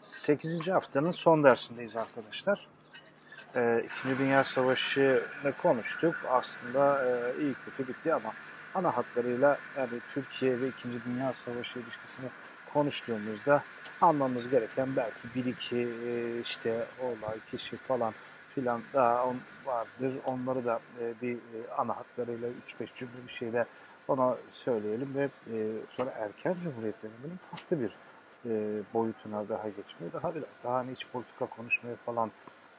8. haftanın son dersindeyiz arkadaşlar. Ee, İkinci Dünya Savaşı'nı konuştuk. Aslında e, iyi kötü bitti ama ana hatlarıyla yani Türkiye ve İkinci Dünya Savaşı ilişkisini konuştuğumuzda almamız gereken belki bir iki e, işte olay, kişi falan filan daha on, vardır. Onları da e, bir e, ana hatlarıyla 3-5 cümle bir şeyle ona söyleyelim ve e, sonra erken Cumhuriyet döneminin farklı bir e, boyutuna daha geçmeye, daha biraz daha hani iç politika konuşmaya falan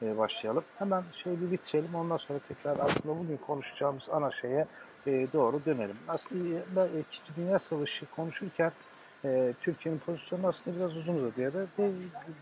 e, başlayalım. Hemen şey bir bitirelim. Ondan sonra tekrar aslında bugün konuşacağımız ana şeye e, doğru dönelim. Aslında ben İkinci Dünya Savaşı konuşurken e, Türkiye'nin pozisyonu aslında biraz uzun uzadıya da de,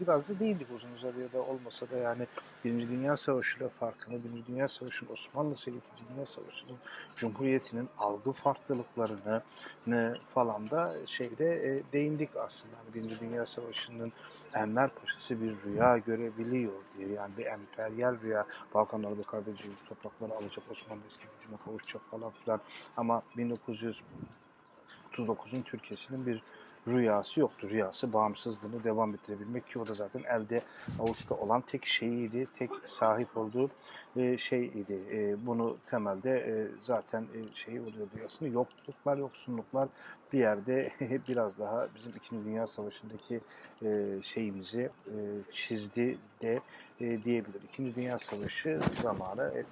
biraz da değildik uzun uzadıya da olmasa da yani Birinci Dünya Savaşı ile farkını, Birinci Dünya Savaşı'nın Osmanlı İkinci Dünya Savaşı'nın Cumhuriyeti'nin algı farklılıklarını ne falan da şeyde e, değindik aslında. Yani Birinci Dünya Savaşı'nın Enver Paşa'sı bir rüya görebiliyor diye. Yani bir emperyal rüya. Balkanlarda kaybedeceğimiz toprakları alacak, Osmanlı eski gücüne kavuşacak falan filan. Ama 1939'un Türkiye'sinin bir rüyası yoktu. Rüyası bağımsızlığını devam ettirebilmek ki o da zaten elde avuçta olan tek şeyiydi. Tek sahip olduğu e, şeydi. E, bunu temelde e, zaten e, şey oluyordu. Aslında yokluklar, yoksunluklar bir yerde biraz daha bizim İkinci Dünya Savaşı'ndaki e, şeyimizi e, çizdi de e, diyebilir. İkinci Dünya Savaşı zamanı e,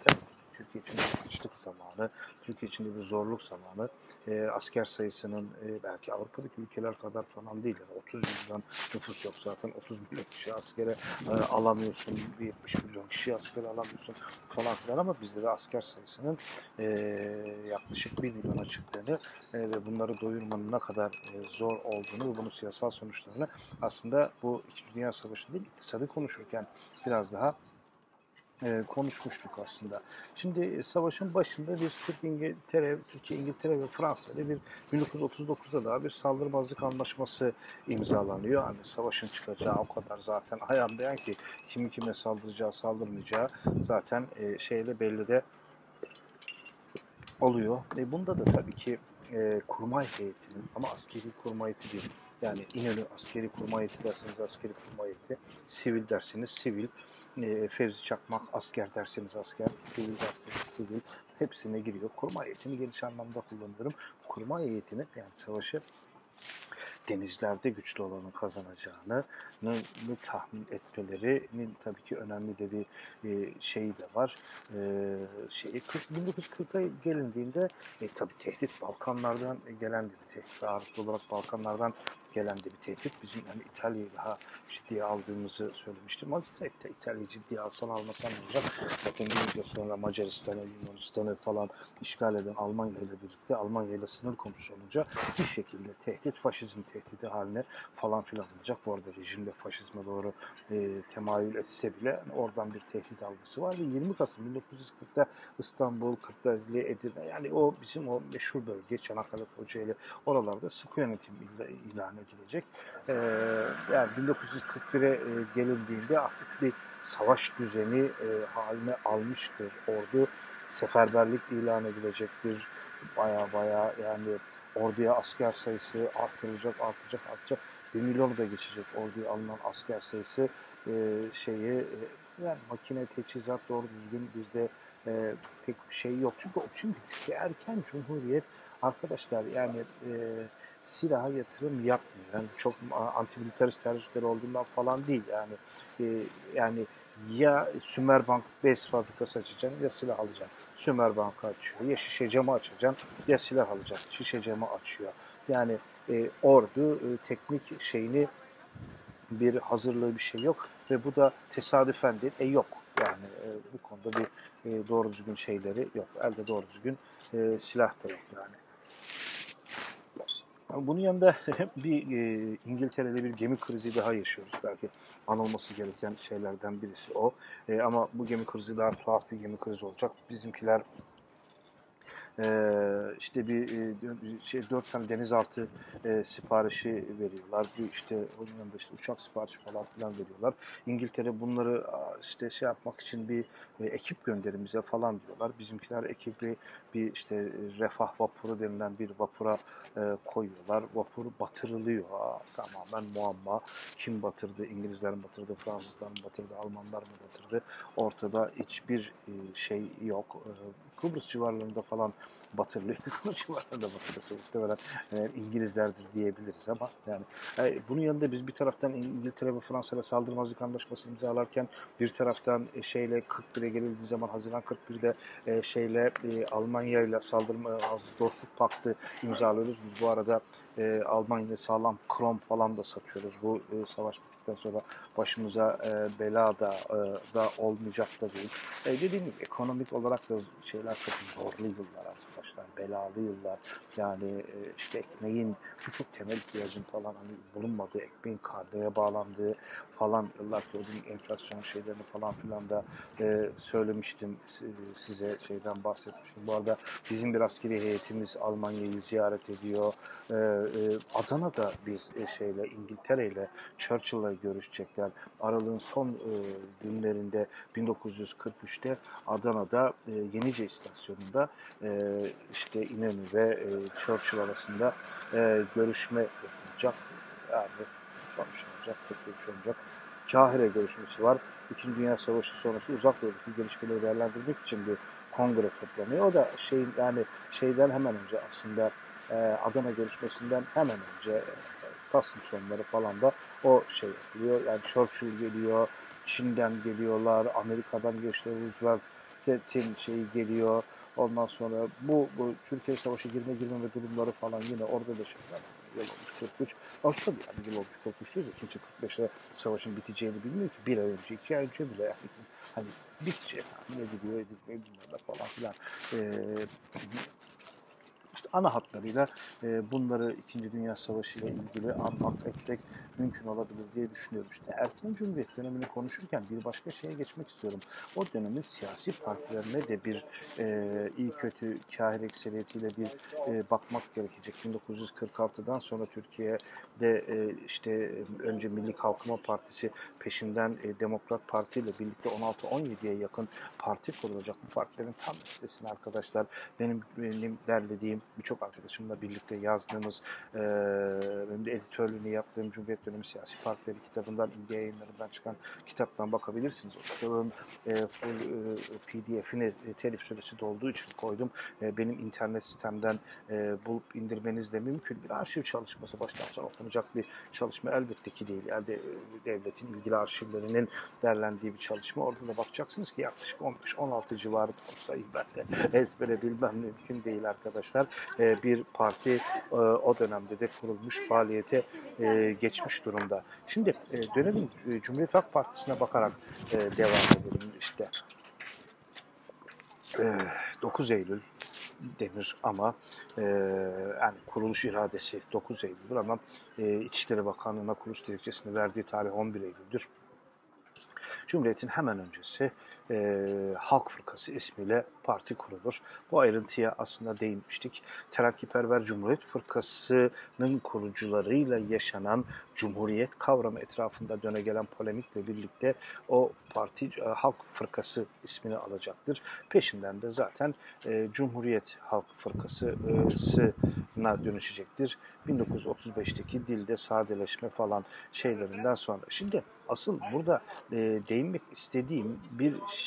Türkiye için bir açlık zamanı, Türkiye için bir zorluk zamanı. E, asker sayısının e, belki Avrupa'daki ülkeler kadar falan değil. Yani 30 milyon nüfus yok zaten. 30 milyon kişi askere e, alamıyorsun. 70 milyon kişi askere alamıyorsun falan filan ama bizde de asker sayısının e, yaklaşık 1 milyona çıktığını e, ve bunları doyurmanın ne kadar e, zor olduğunu ve bunun siyasal sonuçlarını aslında bu İkinci Dünya Savaşı'nda iktisadı konuşurken biraz daha e, konuşmuştuk aslında. Şimdi e, savaşın başında biz Türk İngiltere, Türkiye, İngiltere ve Fransa ile bir 1939'da daha bir saldırmazlık anlaşması imzalanıyor. Hani savaşın çıkacağı o kadar zaten ayan beyan ki kimin kime saldıracağı, saldırmayacağı zaten e, şeyle belli de oluyor. E, bunda da tabii ki e, kurmay heyetinin ama askeri kurmay heyeti değil. Yani İnönü askeri kurmay heyeti derseniz askeri kurmay heyeti, sivil derseniz sivil, e, Fevzi Çakmak asker derseniz asker, sivil derseniz sivil hepsine giriyor. Kurmay heyetini geniş anlamda kullanıyorum. Kurmay heyetini yani savaşı denizlerde güçlü olanın kazanacağını tahmin etmelerinin tabii ki önemli de bir e, şeyi de var. E, şey, 1940'a gelindiğinde e, tabii tehdit Balkanlardan gelen de bir tehdit. Ağırlıklı olarak Balkanlardan gelen de bir tehdit. Bizim yani İtalya'yı daha ciddiye aldığımızı söylemiştim. Ama İtalya'yı ciddiye alsan almasan olacak. Zaten bir sonra Macaristan'ı, Yunanistan'ı falan işgal eden Almanya ile birlikte Almanya ile sınır komşusu olunca bir şekilde tehdit, faşizm tehdidi haline falan filan olacak. Bu arada rejimde faşizme doğru e, temayül etse bile oradan bir tehdit algısı var. Ve 20 Kasım 1940'da İstanbul, Kırklareli, Edirne yani o bizim o meşhur bölge Çanakkale, Kocaeli oralarda sıkı yönetim ilan edilecek. E, yani 1941'e e, gelindiğinde artık bir savaş düzeni e, haline almıştır ordu. Seferberlik ilan edilecek bir baya baya yani orduya asker sayısı artırılacak, artacak, artacak. Bir milyonu da geçecek orduya alınan asker sayısı e, şeyi e, yani makine teçhizat doğru düzgün bizde e, pek bir şey yok. Çünkü çünkü, çünkü erken cumhuriyet arkadaşlar yani e, silaha yatırım yapmıyor. Yani çok antimilitarist tercihleri olduğundan falan değil. Yani e, yani ya Sümer Bank bez fabrikası açacaksın ya silah alacaksın. Sümer Bank'ı açıyor. Ya şişe camı açacaksın ya silah alacaksın. Şişe camı açıyor. Yani e, ordu e, teknik şeyini bir hazırlığı bir şey yok ve bu da tesadüfen değil. E yok yani e, bu konuda bir e, doğru düzgün şeyleri yok. Elde doğru düzgün e, silah da yok yani. Bunun yanında bir e, İngiltere'de bir gemi krizi daha yaşıyoruz. Belki anılması gereken şeylerden birisi o. E, ama bu gemi krizi daha tuhaf bir gemi krizi olacak. Bizimkiler e, işte bir e, şey dört tane denizaltı e, siparişi veriyorlar. Bir işte onun yanında işte uçak siparişi falan filan veriyorlar. İngiltere bunları işte şey yapmak için bir e, ekip gönderimize falan diyorlar. Bizimkiler ekibi bir işte refah vapuru denilen bir vapura e, koyuyorlar. Vapur batırılıyor. Aa, tamamen muamma. Kim batırdı? İngilizler mi batırdı? Fransızlar mı batırdı? Almanlar mı batırdı? Ortada hiçbir e, şey yok. E, Kıbrıs civarlarında falan batırılıyor. Kıbrıs civarlarında batırılıyor. Muhtemelen e, İngilizlerdir diyebiliriz ama yani e, bunun yanında biz bir taraftan İngiltere ve Fransa ile saldırmazlık anlaşması imzalarken bir taraftan e, şeyle 41'e gelindiği zaman Haziran 41'de e, şeyle e, Almanya ile saldırma dostluk paktı imzalıyoruz. Biz bu arada e, Almanya'ya sağlam krom falan da satıyoruz. Bu e, savaş bittikten sonra başımıza e, bela da, e, da olmayacak da değil. E, dediğim gibi ekonomik olarak da şeyler çok zorlu yıllar arkadaşlar. Belalı yıllar. Yani e, işte ekmeğin birçok temel ihtiyacın falan hani bulunmadığı, ekmeğin karneye bağlandığı falan yıllar ki o enflasyon şeylerini falan filan da e, söylemiştim size şeyden bahsetmiştim. Bu arada bizim bir askeri heyetimiz Almanya'yı ziyaret ediyor. E, e, Adana'da biz e, şeyle İngiltere ile Churchill'la görüşecekler. Aralığın son e, günlerinde 1943'te Adana'da e, Yenice istasyonunda e, işte İnönü ve e, Churchill arasında e, görüşme yapılacak. Yani sonuçlanacak, tek görüş olacak. Kahire görüşmesi var. İkinci Dünya Savaşı sonrası uzak doğudaki gelişmeleri değerlendirmek için bir kongre toplanıyor. O da şey yani şeyden hemen önce aslında e, Adana görüşmesinden hemen önce e, Kasım sonları falan da o şey yapılıyor. Yani Churchill geliyor, Çin'den geliyorlar, Amerika'dan geçti Roosevelt'in şeyi geliyor. Ondan sonra bu, bu Türkiye Savaşı girme girmeme durumları falan yine orada da şeyler yıl olmuş 43. Hoş tabii yani yıl olmuş 43 diyoruz ya kimse 45'te savaşın biteceğini bilmiyor ki. Bir ay önce, iki ay önce bile yani hani bitecek ne ediliyor, ediliyor bilmem falan filan. Ee, işte ana hatlarıyla e, bunları İkinci Dünya Savaşı ile ilgili anmak, etmek mümkün olabilir diye düşünüyorum. İşte erken Cumhuriyet dönemini konuşurken bir başka şeye geçmek istiyorum. O dönemin siyasi partilerine de bir e, iyi kötü kahir ekseriyetiyle bir e, bakmak gerekecek. 1946'dan sonra Türkiye'de e, işte önce Milli Kalkınma Partisi peşinden e, Demokrat Parti ile birlikte 16-17'ye yakın parti kurulacak. Bu partilerin tam listesini arkadaşlar benim, benim derlediğim birçok arkadaşımla birlikte yazdığımız, e, benim de editörlüğünü yaptığım Cumhuriyet Dönemi Siyasi Partileri kitabından, İlgi yayınlarından çıkan kitaptan bakabilirsiniz. O kitabın e, full e, pdf'ini e, telif süresi dolduğu için koydum. E, benim internet sistemden e, bulup indirmeniz de mümkün. Bir arşiv çalışması baştan sona okunacak bir çalışma elbette ki değil. Yani e, devletin ilgili arşivlerinin derlendiği bir çalışma. Orada da bakacaksınız ki yaklaşık 15-16 civarı ben de ezbere bilmem mümkün değil arkadaşlar. E, bir parti e, o dönemde de kurulmuş faaliyete e, geçmiş durumda. Şimdi dönemin Cumhuriyet Halk Partisi'ne bakarak devam edelim işte. 9 Eylül denir ama e, yani kuruluş iradesi 9 Eylül'dür ama e, İçişleri Bakanlığı'na kuruluş dilekçesini verdiği tarih 11 Eylül'dür. Cumhuriyet'in hemen öncesi e, Halk Fırkası ismiyle parti kurulur. Bu ayrıntıya aslında değinmiştik. Terakkiperver Cumhuriyet Fırkası'nın kurucularıyla yaşanan Cumhuriyet kavramı etrafında döne gelen polemikle birlikte o parti e, Halk Fırkası ismini alacaktır. Peşinden de zaten e, Cumhuriyet Halk Fırkası'na dönüşecektir. 1935'teki dilde sadeleşme falan şeylerinden sonra. Şimdi asıl burada e, değinmek istediğim bir şey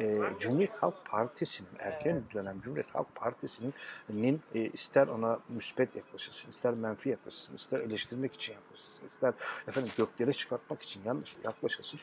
e, Cumhuriyet Halk Partisi'nin erken dönem Cumhuriyet Halk Partisi'nin e, ister ona müspet yaklaşılsın, ister menfi yaklaşılsın, ister eleştirmek için yaklaşılsın, ister efendim göklere çıkartmak için yanlış yaklaşılsın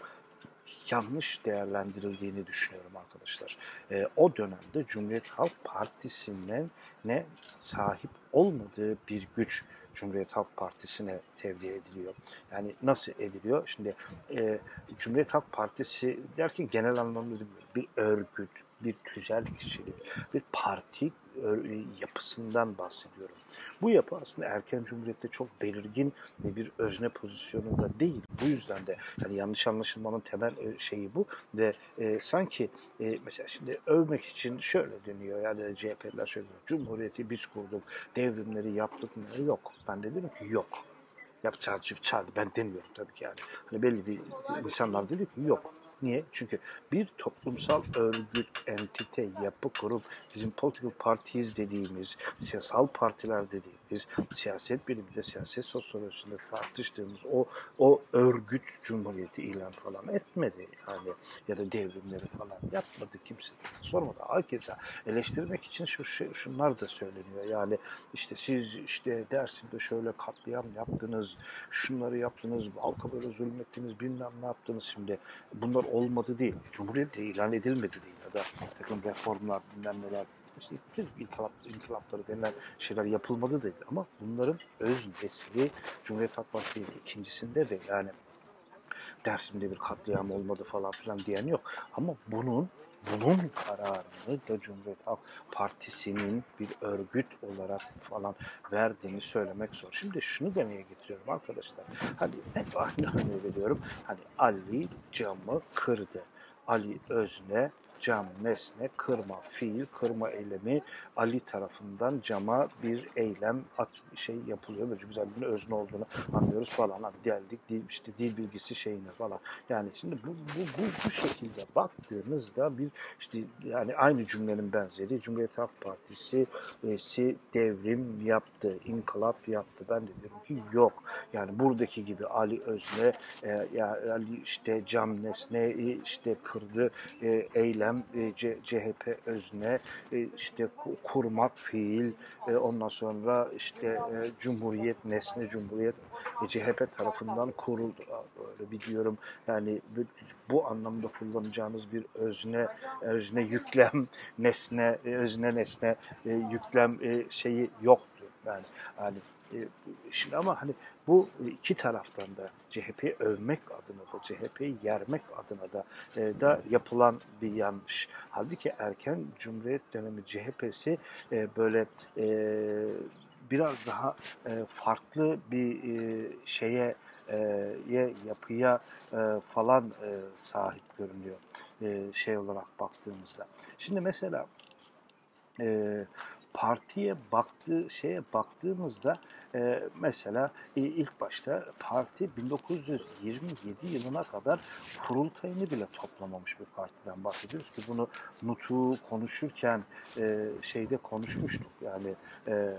yanlış değerlendirildiğini düşünüyorum arkadaşlar. E, o dönemde Cumhuriyet Halk Partisi'ne ne sahip olmadığı bir güç Cumhuriyet Halk Partisi'ne tevdi ediliyor. Yani nasıl ediliyor? Şimdi e, Cumhuriyet Halk Partisi derken genel anlamda bir örgüt, bir tüzel kişilik, bir parti ö- yapısından bahsediyorum. Bu yapı aslında erken cumhuriyette çok belirgin ve bir özne pozisyonunda değil. Bu yüzden de yani yanlış anlaşılmanın temel e, şeyi bu ve e, sanki e, mesela şimdi övmek için şöyle deniyor yani CHP'ler şöyle diyor, Cumhuriyeti biz kurduk, devrimleri yaptık mı? Yok. Ben de dedim ki yok. Yapacağız, çağırdı. Ben demiyorum tabii ki yani. Hani belli bir insanlar dedi ki yok. Niye? Çünkü bir toplumsal örgüt, entite, yapı kurup bizim political parties dediğimiz, siyasal partiler dediğimiz, siyaset biliminde, siyaset sosyolojisinde tartıştığımız o o örgüt cumhuriyeti ilan falan etmedi yani ya da devrimleri falan yapmadı kimse. Sormadı. Hakeza eleştirmek için şu şunlar da söyleniyor. Yani işte siz işte Dersim'de şöyle katliam yaptınız, şunları yaptınız, halka böyle zulmettiniz, bilmem ne yaptınız şimdi. Bunlar olmadı değil. Cumhuriyet de ilan edilmedi değil ya da takım reformlar, bilmem neler işte inkılap, inkılapları denilen şeyler yapılmadı dedi ama bunların öz nesli Cumhuriyet Halk Partisi'nin ikincisinde de yani Dersim'de bir katliam olmadı falan filan diyen yok. Ama bunun bunun kararını da Cumhuriyet Halk Partisi'nin bir örgüt olarak falan verdiğini söylemek zor. Şimdi şunu demeye getiriyorum arkadaşlar. Hani hep aynı örneği veriyorum. Hani Ali camı kırdı. Ali Özne cam, nesne, kırma, fiil, kırma eylemi Ali tarafından cama bir eylem at, şey yapılıyor. Böyle güzel bir özne olduğunu anlıyoruz falan. Hani geldik dil, işte dil bilgisi şeyine falan. Yani şimdi bu, bu, bu, bu şekilde baktığınızda bir işte yani aynı cümlenin benzeri Cumhuriyet Halk Partisi e, si devrim yaptı, inkılap yaptı. Ben de diyorum ki yok. Yani buradaki gibi Ali Özne e, ya Ali işte cam nesne e, işte kırdı e, eylem e, C, CHP özne e, işte kurmak fiil e, ondan sonra işte e, Cumhuriyet nesne Cumhuriyet e, CHP tarafından kuruldu. Öyle biliyorum yani bu, anlamda kullanacağınız bir özne özne yüklem nesne e, özne nesne e, yüklem e, şeyi yoktu. Yani hani e, şimdi ama hani bu iki taraftan da CHP'yi övmek adına da CHP'yi yermek adına da e, da yapılan bir yanlış. Halbuki erken Cumhuriyet dönemi CHP'si e, böyle e, biraz daha e, farklı bir e, şeye e, yapıya e, falan e, sahip görünüyor e, şey olarak baktığımızda. Şimdi mesela e, partiye baktığı şeye baktığımızda e, mesela e, ilk başta parti 1927 yılına kadar kurultayını bile toplamamış bir partiden bahsediyoruz ki bunu Nutu konuşurken e, şeyde konuşmuştuk. Yani e,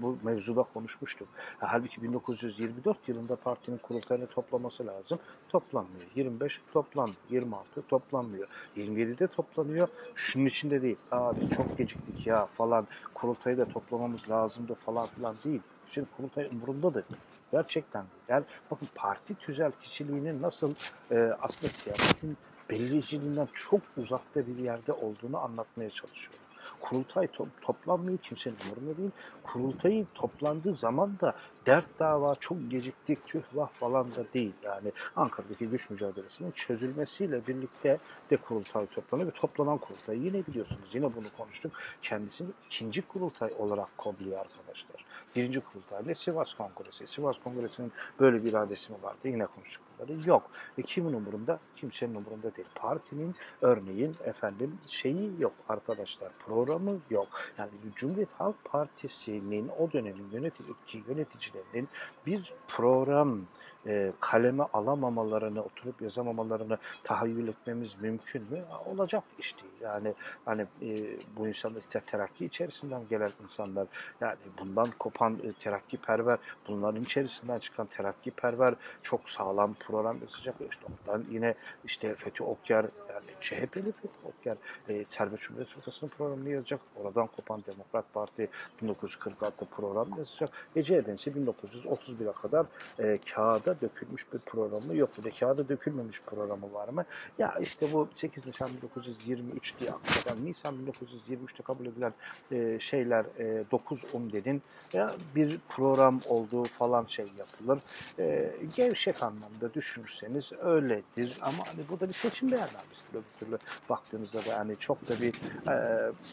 bu mevzuda konuşmuştuk. Halbuki 1924 yılında partinin kurultayını toplaması lazım. Toplanmıyor. 25 toplanmıyor. 26 toplanmıyor. 27'de toplanıyor. Şunun içinde değil. Aa biz çok geciktik ya falan kurultayı da toplamamız lazımdı falan filan değil. Şimdi kurultay umurunda da değil. Gerçekten değil. Yani bakın parti tüzel kişiliğinin nasıl e, aslında siyasetin belirleyiciliğinden çok uzakta bir yerde olduğunu anlatmaya çalışıyorum. Kurultay to toplanmıyor kimsenin umurunda değil. Kurultayı toplandığı zaman da dert dava çok geciktik tüh vah falan da değil. Yani Ankara'daki güç mücadelesinin çözülmesiyle birlikte de kurultay toplanıyor ve toplanan kurultay yine biliyorsunuz yine bunu konuştuk. Kendisini ikinci kurultay olarak kodluyor arkadaşlar. Birinci kurultay ne Sivas Kongresi. Sivas Kongresi'nin böyle bir iradesi mi vardı? Yine konuştuk. Yok. E kimin umurunda? Kimsenin umurunda değil. Partinin örneğin efendim şeyi yok arkadaşlar. Programı yok. Yani Cumhuriyet Halk Partisi'nin o dönemin yönetici, yöneticilerinin bir program e, kaleme alamamalarını, oturup yazamamalarını tahayyül etmemiz mümkün mü? Olacak iş değil. Yani hani e, bu insanlar işte terakki içerisinden gelen insanlar, yani bundan kopan e, terakkiperver, bunların içerisinden çıkan terakkiperver çok sağlam program yazacak. İşte ondan yine işte Fethi Okyar, yani CHP'li Fethi Okyar, e, Serbest Cumhuriyet Fırkası'nın programını yazacak. Oradan kopan Demokrat Parti 1946 program yazacak. Ece Edensi 1931'e kadar e, kağıda dökülmüş bir programı yok. Bir de kağıda dökülmemiş programı var mı? Ya işte bu 8 Nisan 1923 diye hakikaten Nisan 1923'te kabul edilen e, şeyler e, 9 umdenin ya bir program olduğu falan şey yapılır. E, gevşek anlamda düşünürseniz öyledir ama hani bu da bir seçim beyannamesidir öbür türlü baktığınızda da yani çok da bir e,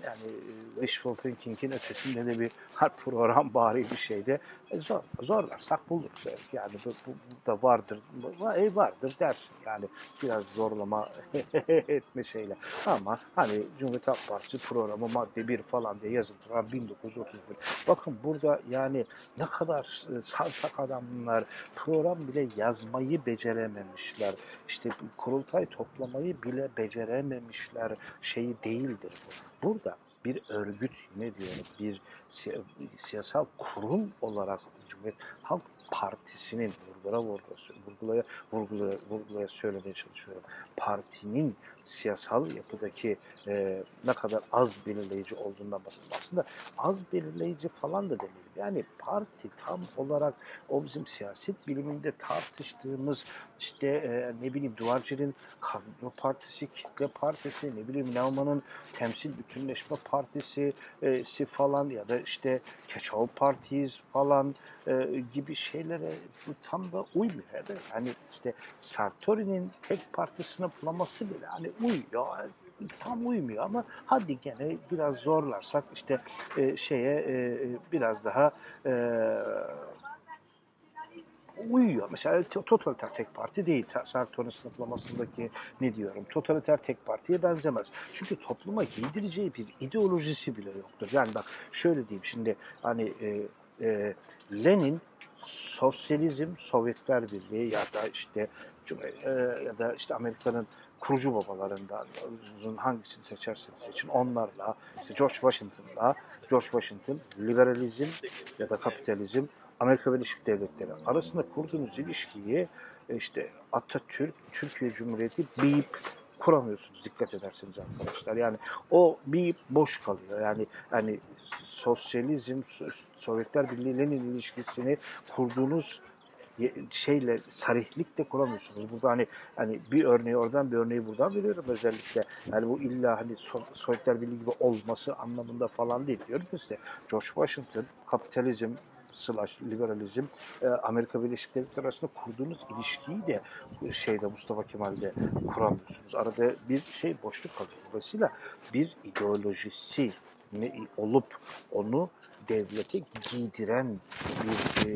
yani wishful thinking'in ötesinde de bir program bari bir şeyde e, zor, zorlarsak buluruz. Evet. Yani bu, bu da vardır, va- e, vardır dersin yani biraz zorlama etme şeyle. Ama hani Cumhuriyet Halk Partisi programı madde 1 falan diye yazılır. Ha, 1931. Bakın burada yani ne kadar e, salsak adamlar program bile yazmayı becerememişler. İşte kurultay toplamayı bile becerememişler şeyi değildir bu. Burada bir örgüt ne diyorum bir siya- siyasal kurum olarak Cumhuriyet Halk Partisi'nin vurgula vurgula vurgulaya vurgulaya vurgulaya söylemeye çalışıyorum. Partinin siyasal yapıdaki e, ne kadar az belirleyici olduğundan bahsediyorum. Aslında az belirleyici falan da demeyelim. Yani parti tam olarak o bizim siyaset biliminde tartıştığımız işte e, ne bileyim Duvarcı'nın kadro partisi, kitle partisi, ne bileyim Nauman'ın temsil bütünleşme partisi e, si falan ya da işte Keçal Partiyiz falan e, gibi şeylere bu tam da uymuyor. Hani işte Sartori'nin tek parti sınıflaması bile hani uyuyor tam uymuyor ama hadi gene biraz zorlarsak işte e, şeye e, biraz daha e, uyuyor. Mesela to- totaliter tek parti değil. Sartori'nin sınıflamasındaki ne diyorum? Totaliter tek partiye benzemez. Çünkü topluma giydireceği bir ideolojisi bile yoktur. Yani bak şöyle diyeyim şimdi hani e, e, Lenin sosyalizm, Sovyetler Birliği ya da işte e, ya da işte Amerika'nın kurucu babalarından hangisini seçerseniz seçin onlarla işte George Washington'la George Washington liberalizm ya da kapitalizm Amerika Birleşik Devletleri arasında kurduğunuz ilişkiyi e, işte Atatürk, Türkiye Cumhuriyeti deyip kuramıyorsunuz dikkat ederseniz arkadaşlar. Yani o bir boş kalıyor. Yani yani sosyalizm, So- Sovyetler Birliği Lenin ilişkisini kurduğunuz şeyle sarihlikle kuramıyorsunuz. Burada hani hani bir örneği oradan bir örneği buradan veriyorum özellikle. Yani bu illa hani So- Sovyetler Birliği gibi olması anlamında falan değil diyorum ki size. George Washington kapitalizm slash liberalizm e, Amerika Birleşik Devletleri arasında kurduğunuz ilişkiyi de şeyde Mustafa Kemal'de kuramıyorsunuz. Arada bir şey boşluk kalıyor. Dolayısıyla bir ideolojisi olup onu devlete giydiren bir e,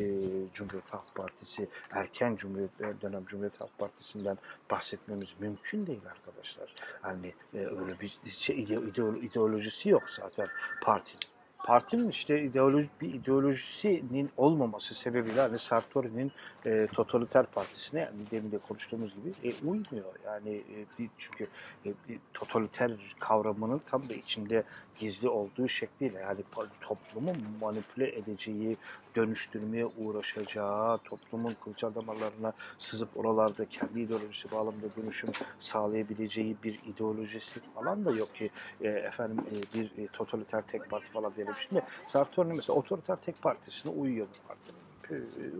Cumhuriyet Halk Partisi, erken Cumhuriyet dönem Cumhuriyet Halk Partisi'nden bahsetmemiz mümkün değil arkadaşlar. Hani e, öyle bir şey, ide- ideolo- ideolojisi yok zaten partinin. Partinin işte ideoloji, bir ideolojisinin olmaması sebebiyle hani Sartori'nin e, totaliter partisine yani demin de konuştuğumuz gibi e, uymuyor. Yani e, çünkü e, totaliter kavramının tam da içinde gizli olduğu şekliyle yani toplumu manipüle edeceği, dönüştürmeye uğraşacağı, toplumun kılcal damarlarına sızıp oralarda kendi ideolojisi bağlamında dönüşüm sağlayabileceği bir ideolojisi falan da yok ki e, efendim e, bir e, totaliter tek parti falan diyelim. Şimdi Sartori'nin mesela otoriter tek partisine uyuyor bu partinin. E,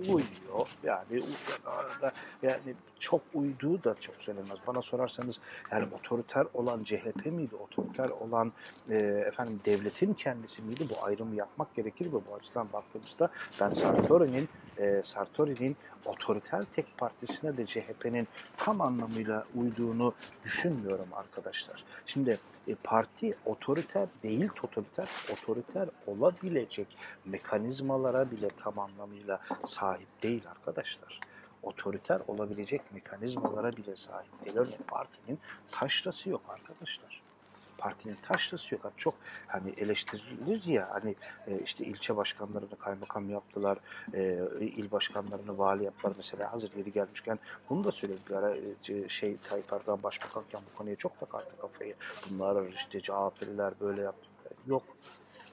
Uyuyor yani arada yani çok uyduğu da çok söylenmez. Bana sorarsanız yani otoriter olan CHP miydi? Otoriter olan e, efendim devletin kendisi miydi? Bu ayrımı yapmak gerekir ve bu açıdan baktığımızda ben Sartori'nin e, Sartori'nin otoriter tek partisine de CHP'nin tam anlamıyla uyduğunu düşünmüyorum arkadaşlar. Şimdi e, parti otoriter değil totaliter, otoriter olabilecek mekanizmalara bile tam anlamıyla sahip değil arkadaşlar. Otoriter olabilecek mekanizmalara bile sahip değil. Örneğin partinin taşrası yok arkadaşlar. Partinin taşrası yok. Çok hani eleştirilir ya hani e, işte ilçe başkanlarını kaymakam yaptılar, e, il başkanlarını vali yaptılar mesela hazır yeri gelmişken bunu da söyleyeyim bir ara e, şey Tayyip Erdoğan başbakanken bu konuya çok takardı kafayı. Bunlar işte CHP'liler böyle yaptı. Yok.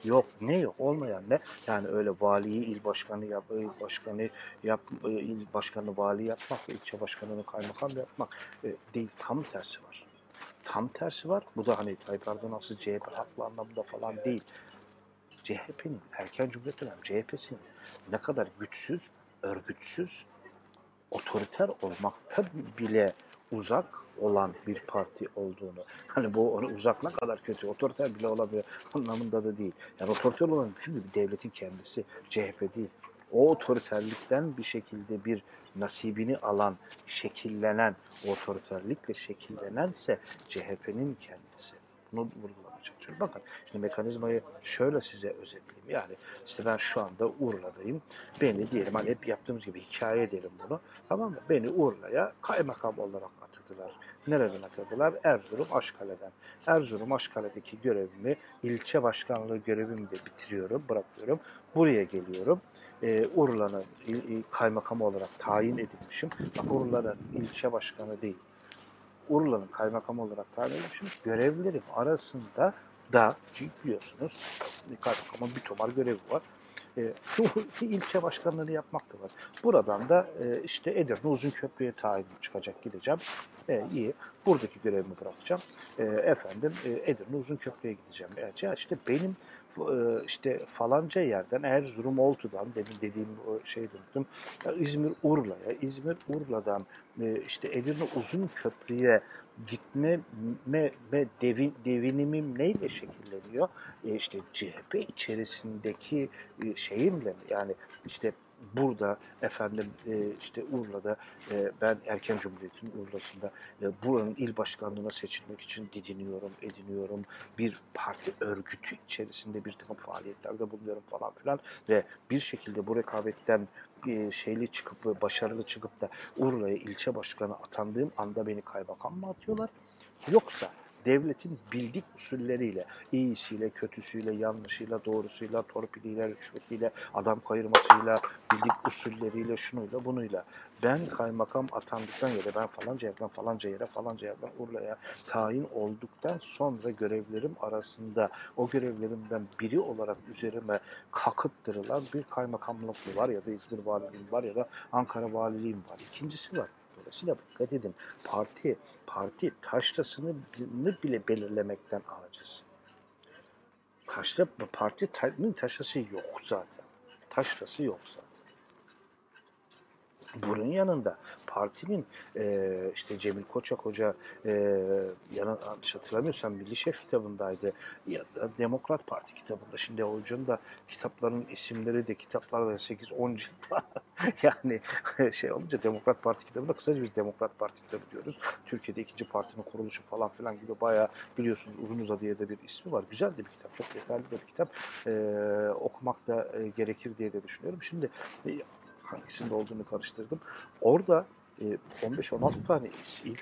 Yok. Ne yok? Olmayan ne? Yani öyle valiyi il başkanı yap, il başkanı yap, il başkanı vali yapmak, ilçe başkanını kaymakam yapmak e, değil. Tam tersi var. Tam tersi var. Bu da hani Tayyip Erdoğan asıl CHP haklı anlamda falan değil. CHP'nin, erken Cumhuriyet dönemi CHP'sinin ne kadar güçsüz, örgütsüz, otoriter olmakta bile uzak olan bir parti olduğunu. Hani bu onu uzak ne kadar kötü, otoriter bile olabilir anlamında da değil. Yani otoriter olan çünkü bir devletin kendisi, CHP değil. O otoriterlikten bir şekilde bir nasibini alan, şekillenen, otoriterlikle şekillenense CHP'nin kendisi. Bunu vurgulamaya çalışıyorum. Bakın şimdi mekanizmayı şöyle size özetleyeyim. Yani işte ben şu anda Urla'dayım. Beni diyelim hani hep yaptığımız gibi hikaye edelim bunu. Tamam mı? Beni Urla'ya kaymakam olarak atadılar. Nereden atadılar? Erzurum Aşkale'den. Erzurum Aşkale'deki görevimi, ilçe başkanlığı görevimi de bitiriyorum, bırakıyorum. Buraya geliyorum. Ee, Urla'nın kaymakamı olarak tayin edilmişim. Bak Urla'nın ilçe başkanı değil. Urla'nın kaymakamı olarak tayin edilmişim. Görevlerim arasında da ki biliyorsunuz kaymakamın bir tomar görevi var. E, ilçe başkanlığını yapmak da var. Buradan da e, işte Edirne Uzunköprü'ye tayin çıkacak gideceğim. E, iyi. Buradaki görevimi bırakacağım. E, efendim e, Edirne Uzunköprü'ye gideceğim. E, işte benim işte falanca yerden Erzurum Oltu'dan demin dediğim o şey unuttum. İzmir Urla'ya, İzmir Urla'dan e, işte Edirne Uzunköprü'ye gitme me, me devin, devinimim neyle şekilleniyor? E işte CHP içerisindeki e, şeyimle yani işte burada efendim e, işte Urla'da e, ben erken Cumhuriyet'in Urla'sında e, buranın il başkanlığına seçilmek için didiniyorum, ediniyorum. Bir parti örgütü içerisinde bir takım faaliyetlerde bulunuyorum falan filan ve bir şekilde bu rekabetten e, şeyli çıkıp başarılı çıkıp da Urla'ya ilçe başkanı atandığım anda beni kaymakam mı atıyorlar? Yoksa devletin bildik usulleriyle, iyisiyle, kötüsüyle, yanlışıyla, doğrusuyla, torpiliyle, rüşvetiyle, adam kayırmasıyla, bildik usulleriyle, şunuyla, bunuyla. Ben kaymakam atandıktan da ben falanca yerden falanca yere, falanca yerden Urla'ya tayin olduktan sonra görevlerim arasında o görevlerimden biri olarak üzerime kakıttırılan bir kaymakamlık var ya da İzmir valiliğim var ya da Ankara valiliğim var. İkincisi var. Dolayısıyla dikkat edin. Parti, parti taşrasını bile belirlemekten aciz. Taşra, partinin taşrası yok zaten. Taşrası yok zaten. Bunun yanında partinin e, işte Cemil Koçak Hoca e, yanlış hatırlamıyorsam Milli Şef kitabındaydı ya da Demokrat Parti kitabında. Şimdi hocanın da kitapların isimleri de kitaplarda 8-10 cilt var. yani şey olunca Demokrat Parti kitabında kısaca biz Demokrat Parti kitabı diyoruz. Türkiye'de ikinci partinin kuruluşu falan filan gibi bayağı biliyorsunuz uzun uzadıya da bir ismi var. Güzel de bir kitap. Çok detaylı bir kitap. E, okumak da e, gerekir diye de düşünüyorum. Şimdi e, hangisinde olduğunu karıştırdım. Orada e, 15-16 tane il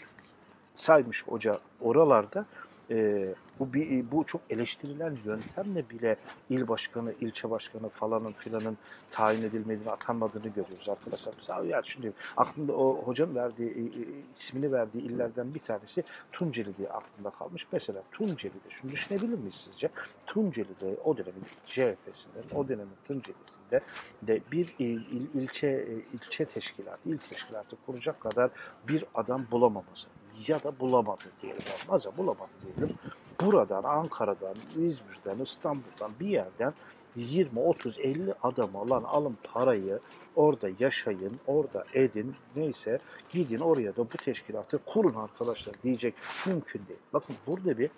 saymış hoca oralarda e, bu bir, bu çok eleştirilen yöntemle bile il başkanı, ilçe başkanı falanın filanın tayin edilmediğini, atanmadığını görüyoruz arkadaşlar. Mesela yani şimdi aklımda o hocanın verdiği, ismini verdiği illerden bir tanesi Tunceli diye aklımda kalmış. Mesela Tunceli'de şunu düşünebilir miyiz sizce? Tunceli'de o dönemin CHP'sinde, o dönemin Tunceli'sinde de bir il, il, ilçe ilçe teşkilatı, il teşkilatı kuracak kadar bir adam bulamaması ya da bulamadı diyelim. Olmaz bulamadı diyelim. Buradan, Ankara'dan, İzmir'den, İstanbul'dan bir yerden 20, 30, 50 adamı lan alın parayı orada yaşayın, orada edin neyse gidin oraya da bu teşkilatı kurun arkadaşlar diyecek mümkün değil. Bakın burada bir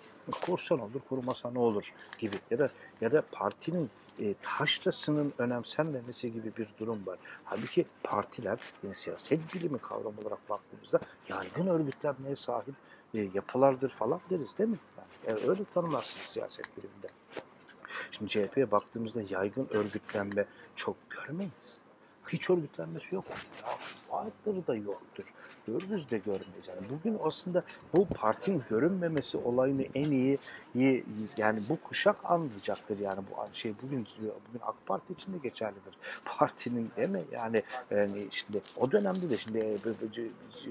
kursan olur kurmasa ne olur gibi ya da ya da partinin e, taşrasının önemsenmemesi gibi bir durum var. Halbuki partiler yani siyaset bilimi kavramı olarak baktığımızda yaygın örgütlenmeye sahip e, yapılardır falan deriz değil mi? Yani, e, öyle tanımlarsınız siyaset biliminde. Şimdi CHP'ye baktığımızda yaygın örgütlenme çok görmeyiz. Hiç örgütlenmesi yok. Ya, varlıkları da yoktur. Görürüz de görmeyiz. Yani bugün aslında bu partinin görünmemesi olayını en iyi yani bu kuşak anlayacaktır. Yani bu şey bugün bugün AK Parti için de geçerlidir. Partinin değil mi? Yani, yani şimdi o dönemde de şimdi e,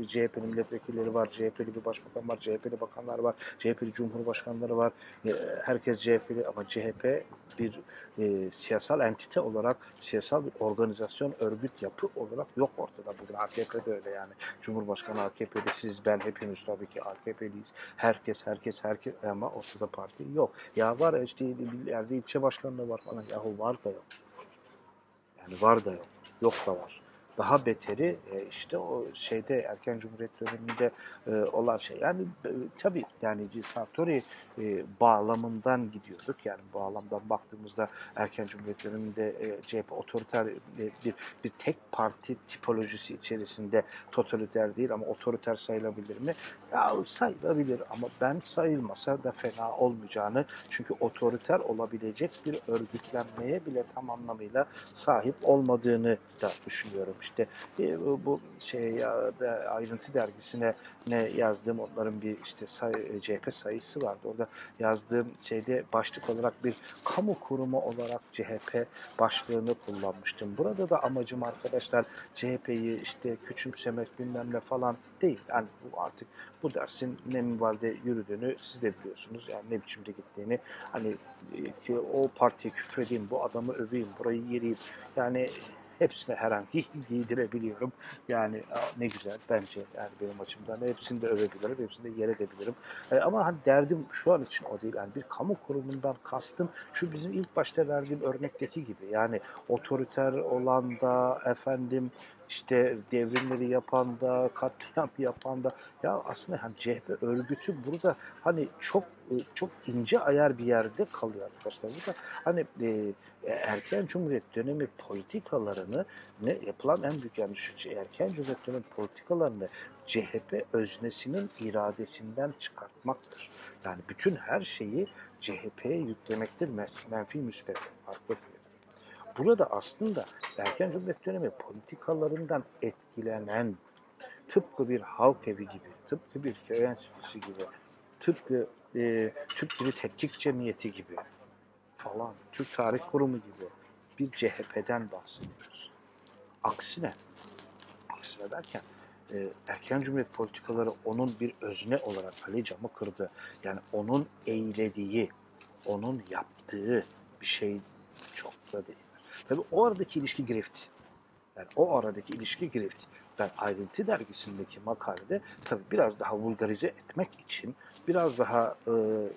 CHP'nin milletvekilleri var, CHP'li bir başbakan var, CHP'li bakanlar var, CHP'li cumhurbaşkanları var. E, herkes CHP'li ama CHP bir e, siyasal entite olarak, siyasal bir organizasyon, örgüt, yapı olarak yok ortada. Bugün AKP'de öyle yani. Cumhurbaşkanı AKP'de siz, ben hepimiz tabii ki AKP'liyiz. Herkes, herkes, herkes ama ortada parti yok. Ya var işte bir yerde ilçe başkanlığı var falan. Yahu var da yok. Yani var da yok. Yok da var. Daha beteri e, işte o şeyde erken cumhuriyet döneminde e, olan şey. Yani e, tabii yani Sartori bağlamından gidiyorduk. Yani bağlamdan baktığımızda erken cumhuriyet döneminde CHP otoriter bir, bir tek parti tipolojisi içerisinde totaliter değil ama otoriter sayılabilir mi? Ya sayılabilir ama ben sayılmasa da fena olmayacağını çünkü otoriter olabilecek bir örgütlenmeye bile tam anlamıyla sahip olmadığını da düşünüyorum. İşte e, bu şey ya, da ayrıntı dergisine ne yazdığım onların bir işte say, CHP sayısı vardı. Orada yazdığım şeyde başlık olarak bir kamu kurumu olarak CHP başlığını kullanmıştım. Burada da amacım arkadaşlar CHP'yi işte küçümsemek bilmem ne falan değil. Yani bu artık bu dersin ne minvalde yürüdüğünü siz de biliyorsunuz. Yani ne biçimde gittiğini. Hani ki o partiye küfredeyim, bu adamı öveyim, burayı yereyim. Yani hepsine herhangi giydirebiliyorum. Yani ne güzel bence yani benim açımdan hepsini de övebilirim, hepsini de yer edebilirim. E, ama hani derdim şu an için o değil. Yani bir kamu kurumundan kastım şu bizim ilk başta verdiğim örnekteki gibi. Yani otoriter olan da efendim işte devrimleri yapan da, katliam yapan da ya aslında hani CHP örgütü burada hani çok çok ince ayar bir yerde kalıyor arkadaşlar. Burada hani e, erken cumhuriyet dönemi politikalarını ne yapılan en büyük yanlış erken cumhuriyet dönemi politikalarını CHP öznesinin iradesinden çıkartmaktır. Yani bütün her şeyi CHP'ye yüklemektir menfi müspet farklı Burada aslında erken cumhuriyet dönemi politikalarından etkilenen tıpkı bir halk evi gibi, tıpkı bir köy enstitüsü gibi, tıpkı e, Türk Dili Tetkik Cemiyeti gibi falan, Türk Tarih Kurumu gibi bir CHP'den bahsediyoruz. Aksine, aksine derken e, erken cumhuriyet politikaları onun bir özne olarak Ali camı kırdı. Yani onun eylediği, onun yaptığı bir şey çok da değil. Tabi o aradaki ilişki grift. Yani o aradaki ilişki grift. Ben ayrıntı dergisindeki makalede tabi biraz daha vulgarize etmek için, biraz daha e,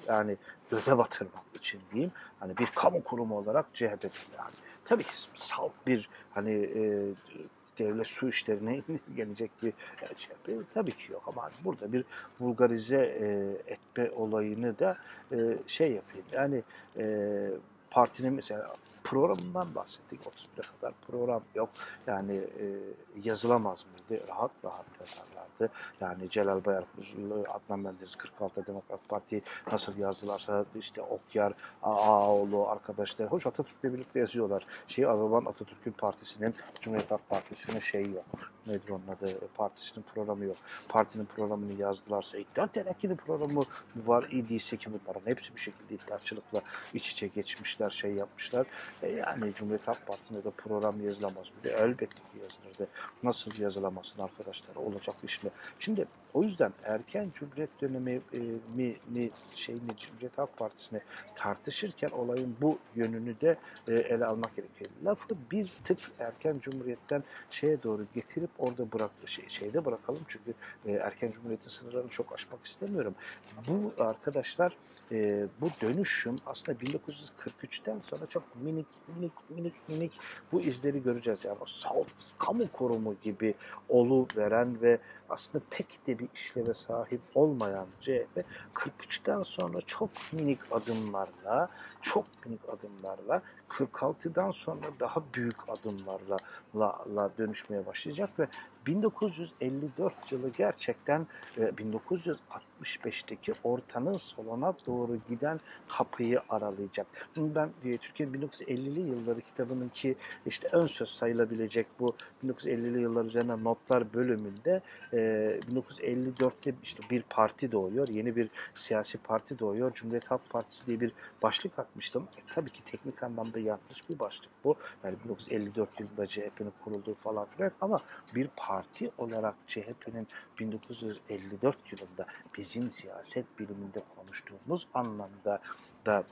yani göze batırmak için diyeyim. Hani bir kamu kurumu olarak CHP yani. Tabii ki salt bir hani e, devlet su işlerine gelecek bir CHP tabii ki yok ama hani burada bir vulgarize e, etme olayını da e, şey yapayım. Yani e, partinin mesela programından bahsettik. 31'e kadar program yok. Yani e, yazılamaz mıydı? Rahat rahat yazarlardı. Yani Celal Bayar, Adnan Menderes 46 Demokrat Parti nasıl yazdılarsa işte Okyar, Ağaoğlu arkadaşlar. Hoş Atatürk'le birlikte yazıyorlar. Şey Azaban Atatürk'ün partisinin, Cumhuriyet Halk Partisi'nin şeyi yok. Nedir onun adı? Partisinin programı yok. Partinin programını yazdılarsa İktidar Terakki'nin programı var idiyse ki bunların hepsi bir şekilde iddiaçılıkla iç içe geçmişler, şey yapmışlar. E yani Cumhuriyet Halk Partisi'nde de program yazılamaz mıydı? Elbette ki yazılırdı. Nasıl yazılamasın arkadaşlar? Olacak iş mi? Şimdi o yüzden erken Cumhuriyet dönemi e, mi, mi şeyini Cumhuriyet Halk Partisi'ne tartışırken olayın bu yönünü de e, ele almak gerekiyor. Lafı bir tık erken Cumhuriyet'ten şeye doğru getirip orada bırak şey, şeyde bırakalım çünkü e, erken Cumhuriyet'in sınırlarını çok aşmak istemiyorum. Bu arkadaşlar e, bu dönüşüm aslında 1943'ten sonra çok minik minik minik minik bu izleri göreceğiz. Yani o salt kamu kurumu gibi olu veren ve aslında pek de bir işleve sahip olmayan CHP 43'ten sonra çok minik adımlarla çok minik adımlarla 46'dan sonra daha büyük adımlarla la, la dönüşmeye başlayacak ve 1954 yılı gerçekten 1965'teki e, ortanın soluna doğru giden kapıyı aralayacak. Ben e, Türkiye'nin 1950'li yılları kitabının ki işte ön söz sayılabilecek bu 1950'li yıllar üzerine notlar bölümünde 1954'te e, işte bir parti doğuyor, yeni bir siyasi parti doğuyor. Cumhuriyet Halk Partisi diye bir başlık atmıştım. E, tabii ki teknik anlamda yanlış bir başlık bu. Yani 1954 yılında CHP'nin kurulduğu falan filan ama bir parti olarak CHP'nin 1954 yılında bizim siyaset biliminde konuştuğumuz anlamda da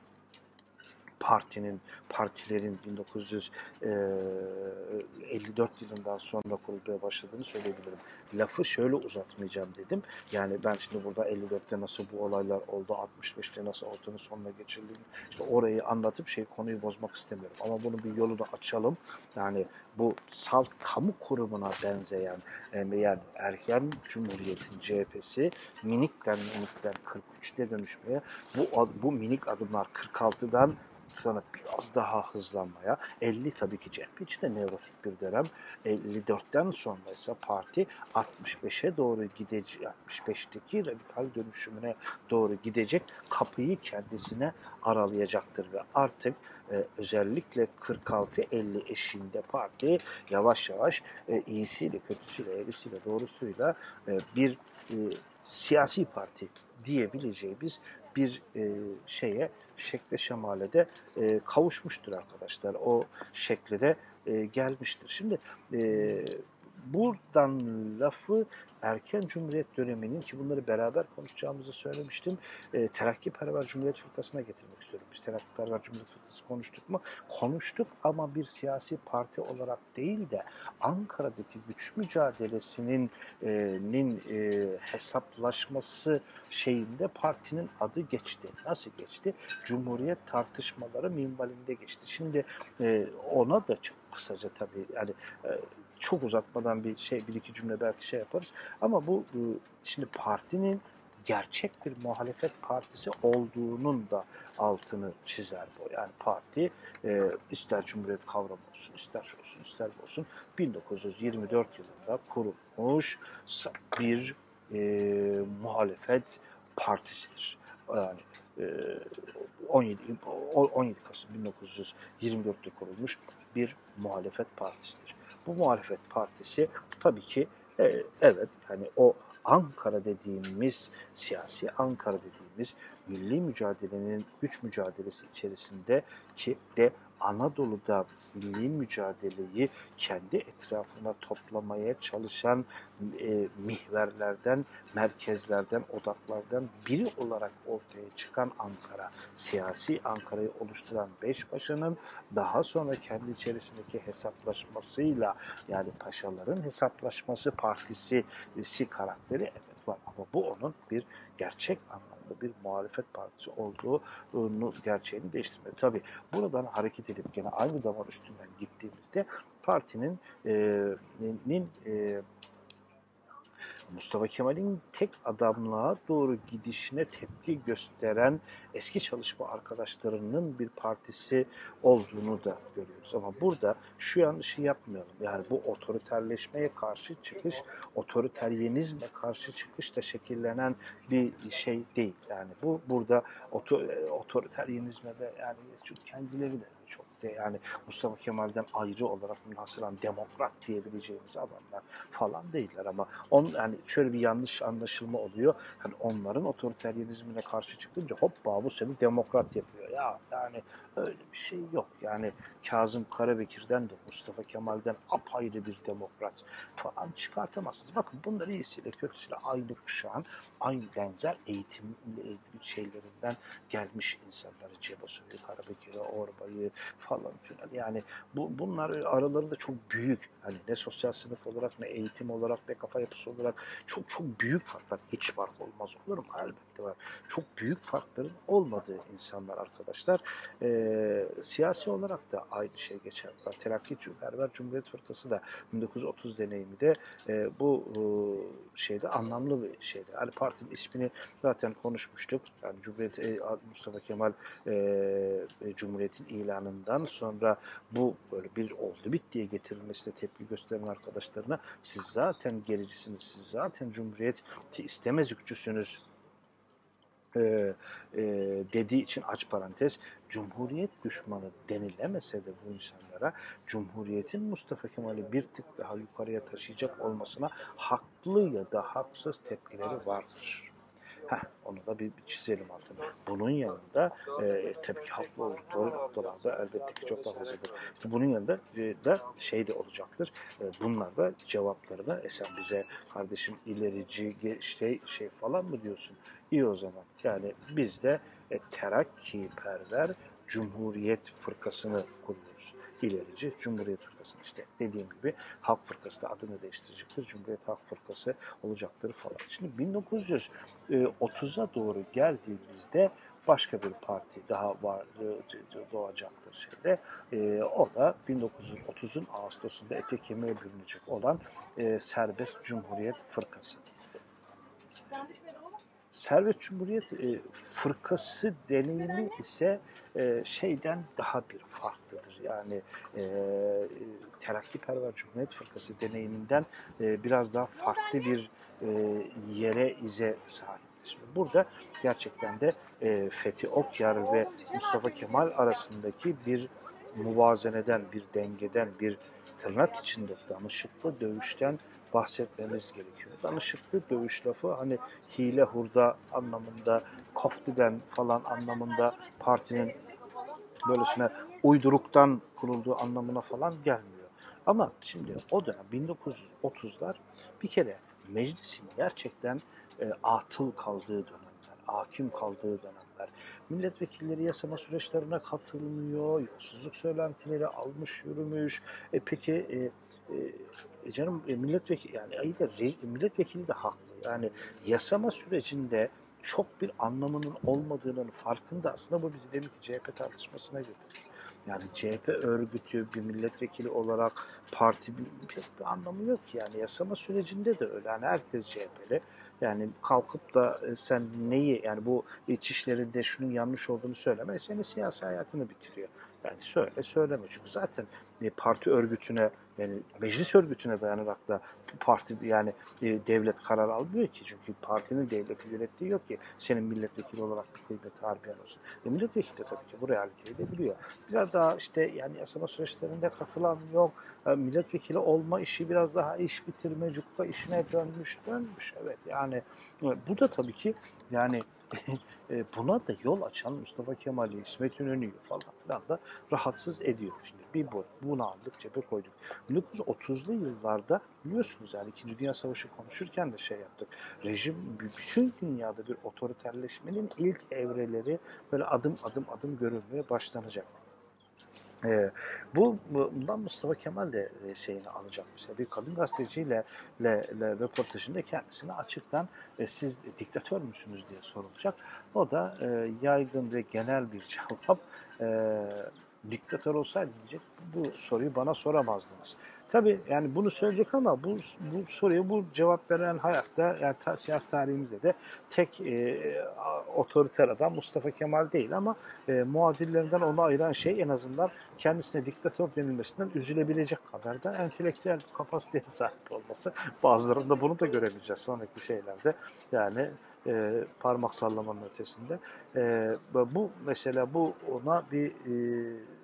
partinin, partilerin 1954 yılından sonra kurulmaya başladığını söyleyebilirim. Lafı şöyle uzatmayacağım dedim. Yani ben şimdi burada 54'te nasıl bu olaylar oldu, 65'te nasıl ortanın sonuna geçirildi, işte orayı anlatıp şey konuyu bozmak istemiyorum. Ama bunun bir yolunu açalım. Yani bu salt kamu kurumuna benzeyen yani erken Cumhuriyet'in CHP'si minikten minikten 43'te dönüşmeye bu, bu minik adımlar 46'dan sonra biraz daha hızlanmaya 50 tabii ki CHP için de nevrotik bir dönem. 54'ten sonra ise parti 65'e doğru gidecek 65'teki radikal dönüşümüne doğru gidecek. Kapıyı kendisine aralayacaktır ve artık e, özellikle 46-50 eşiğinde parti yavaş yavaş e, iyisiyle, kötüsüyle, eğrisiyle, doğrusuyla e, bir e, siyasi parti diyebileceğimiz bir e, şeye, şekle şemale de e, kavuşmuştur arkadaşlar. O şekle de e, gelmiştir. Şimdi e, buradan lafı erken Cumhuriyet döneminin ki bunları beraber konuşacağımızı söylemiştim. E, Terakkiperver Cumhuriyet Fırkası'na getirmek istiyorum. Biz Terakkiperver Cumhuriyet Fırkası konuştuk mu? Konuştuk ama bir siyasi parti olarak değil de Ankara'daki güç mücadelesinin e, nin, e, hesaplaşması şeyinde partinin adı geçti. Nasıl geçti? Cumhuriyet tartışmaları minvalinde geçti. Şimdi e, ona da çok kısaca tabii yani e, çok uzatmadan bir şey bir iki cümle belki şey yaparız. Ama bu şimdi partinin gerçek bir muhalefet partisi olduğunun da altını çizer bu. Yani parti e, ister Cumhuriyet kavramı olsun, ister şu olsun, ister bu olsun 1924 yılında kurulmuş bir e, muhalefet partisidir. Yani e, 17, 17 Kasım 1924'te kurulmuş bir muhalefet partisidir. Bu muhalefet partisi tabii ki e, evet hani o Ankara dediğimiz siyasi Ankara dediğimiz milli mücadelenin güç mücadelesi içerisinde ki de Anadolu'da milli mücadeleyi kendi etrafına toplamaya çalışan e, mihverlerden, merkezlerden, odaklardan biri olarak ortaya çıkan Ankara, siyasi Ankara'yı oluşturan beş paşanın daha sonra kendi içerisindeki hesaplaşmasıyla yani paşaların hesaplaşması partisi si karakteri evet var. Ama bu onun bir gerçek anlamda bir muhalefet partisi olduğunu gerçeğini değiştirmiyor. Tabi buradan hareket edip gene aynı damar üstünden gittiğimizde partinin e, nin, e, Mustafa Kemal'in tek adamlığa doğru gidişine tepki gösteren eski çalışma arkadaşlarının bir partisi olduğunu da görüyoruz. Ama burada şu yanlışı yapmayalım. Yani bu otoriterleşmeye karşı çıkış, otoriteryenizme karşı çıkış da şekillenen bir şey değil. Yani bu burada otoriteryenizme de yani çünkü kendileri de çok de yani Mustafa Kemal'den ayrı olarak münhasıran demokrat diyebileceğimiz adamlar falan değiller ama on yani şöyle bir yanlış anlaşılma oluyor. Hani onların otoriteryenizmine karşı çıkınca hoppa bu seni demokrat yapıyor. Ya yani öyle bir şey yok. Yani Kazım Karabekir'den de Mustafa Kemal'den apayrı bir demokrat falan çıkartamazsınız. Bakın bunlar iyisiyle kötüsüyle aynı kuşağın aynı benzer eğitim şeylerinden gelmiş insanları. Cebasoy'u, Karabekir'i, Orba'yı falan filan. Yani bu, bunlar aralarında çok büyük. Hani ne sosyal sınıf olarak ne eğitim olarak ne kafa yapısı olarak çok çok büyük farklar. Hiç fark olmaz olur mu? Elbette var. Çok büyük farkların olmadığı insanlar arkadaşlar. Ee, siyasi olarak da aynı şey geçer. Terakki Berber Cumhuriyet Fırkası da 1930 deneyimi de e, bu e, şeyde anlamlı bir şeydi. Yani partinin ismini zaten konuşmuştuk. Yani Cumhuriyet e, Mustafa Kemal e, e Cumhuriyet'in ilanından sonra bu böyle bir oldu bit diye getirilmesine tepki gösteren arkadaşlarına siz zaten gericisiniz, siz zaten Cumhuriyet'i istemez ükçüsünüz e, e, dediği için aç parantez Cumhuriyet düşmanı denilemese de bu insanlara Cumhuriyet'in Mustafa Kemal'i bir tık daha yukarıya taşıyacak olmasına haklı ya da haksız tepkileri vardır. Heh, onu da bir, bir çizelim altına. Bunun yanında e, tabii ki haklı oldukları noktalarda elbette ki çok daha fazladır. İşte bunun yanında e, da şey de olacaktır. E, bunlar da cevaplarını e sen bize kardeşim ilerici şey, şey falan mı diyorsun? İyi o zaman. Yani biz de e, terakkiperver Cumhuriyet Fırkası'nı kuruyoruz. İlerici Cumhuriyet Fırkası işte dediğim gibi Halk Fırkası da adını değiştirecektir. Cumhuriyet Halk Fırkası olacaktır falan. Şimdi 1930'a doğru geldiğimizde başka bir parti daha var e, doğacaktır şeyde. E, o da 1930'un Ağustos'unda ete kemiğe bürünecek olan e, Serbest Cumhuriyet Fırkası. Serbest Cumhuriyet e, Fırkası deneyimi ise e, şeyden daha bir farklıdır. Yani e, Terakkiperver Cumhuriyet Fırkası deneyiminden e, biraz daha farklı bir e, yere ize sahiptir. Burada gerçekten de e, Fethi Okyar ve Mustafa Kemal arasındaki bir muvazeneden, bir dengeden, bir tırnak içinde danışıklı dövüşten bahsetmemiz gerekiyor. Danışıklı dövüş lafı hani hile hurda anlamında, koftiden falan anlamında partinin böylesine uyduruktan kurulduğu anlamına falan gelmiyor. Ama şimdi o dönem 1930'lar bir kere meclisin gerçekten e, atıl kaldığı dönemler, hakim kaldığı dönemler. Milletvekilleri yasama süreçlerine katılmıyor, yolsuzluk söylentileri almış yürümüş. E peki e, e, canım e, milletvekili yani iyi de milletvekili de haklı. Yani yasama sürecinde çok bir anlamının olmadığının farkında aslında bu bizi demek ki CHP tartışmasına götürür. Yani CHP örgütü bir milletvekili olarak parti bir, bir anlamı yok ki. Yani yasama sürecinde de öyle. Yani herkes CHP'li. Yani kalkıp da e, sen neyi yani bu iç işlerinde şunun yanlış olduğunu söyleme senin siyasi hayatını bitiriyor. Yani söyle söyleme çünkü zaten e, parti örgütüne yani meclis örgütüne dayanarak da parti yani e, devlet karar almıyor ki. Çünkü partinin devleti yönettiği yok ki senin milletvekili olarak bir kıymet harbiyen olsun. E, milletvekili de tabii ki bu realiteyi de biliyor. Biraz daha işte yani yasama süreçlerinde katılan yok. E, milletvekili olma işi biraz daha iş bitirme, cukka işine dönmüş, dönmüş. Evet yani e, bu da tabii ki yani buna da yol açan Mustafa Kemal'i, İsmet İnönü'yü falan filan da rahatsız ediyor. Şimdi bir bu, bunu aldık cebe koyduk. 1930'lu yıllarda biliyorsunuz yani İkinci Dünya Savaşı konuşurken de şey yaptık. Rejim bütün dünyada bir otoriterleşmenin ilk evreleri böyle adım adım adım görülmeye başlanacak. E, bu bundan Mustafa Kemal de e, şeyini alacak mesela bir kadın gazeteciyle le, le, röportajında kendisine açıktan e, siz diktatör müsünüz diye sorulacak. O da e, yaygın ve genel bir cevap e, diktatör olsaydı diyecek bu soruyu bana soramazdınız. Tabii yani bunu söyleyecek ama bu, bu soruyu bu cevap veren hayatta yani ta, siyasi tarihimizde de tek e, otoriter adam Mustafa Kemal değil ama e, muadillerinden onu ayıran şey en azından kendisine diktatör denilmesinden üzülebilecek kadar da entelektüel kapasiteye sahip olması. Bazılarında bunu da görebileceğiz sonraki şeylerde. Yani e, parmak sallamanın ötesinde. E, bu mesela bu ona bir e,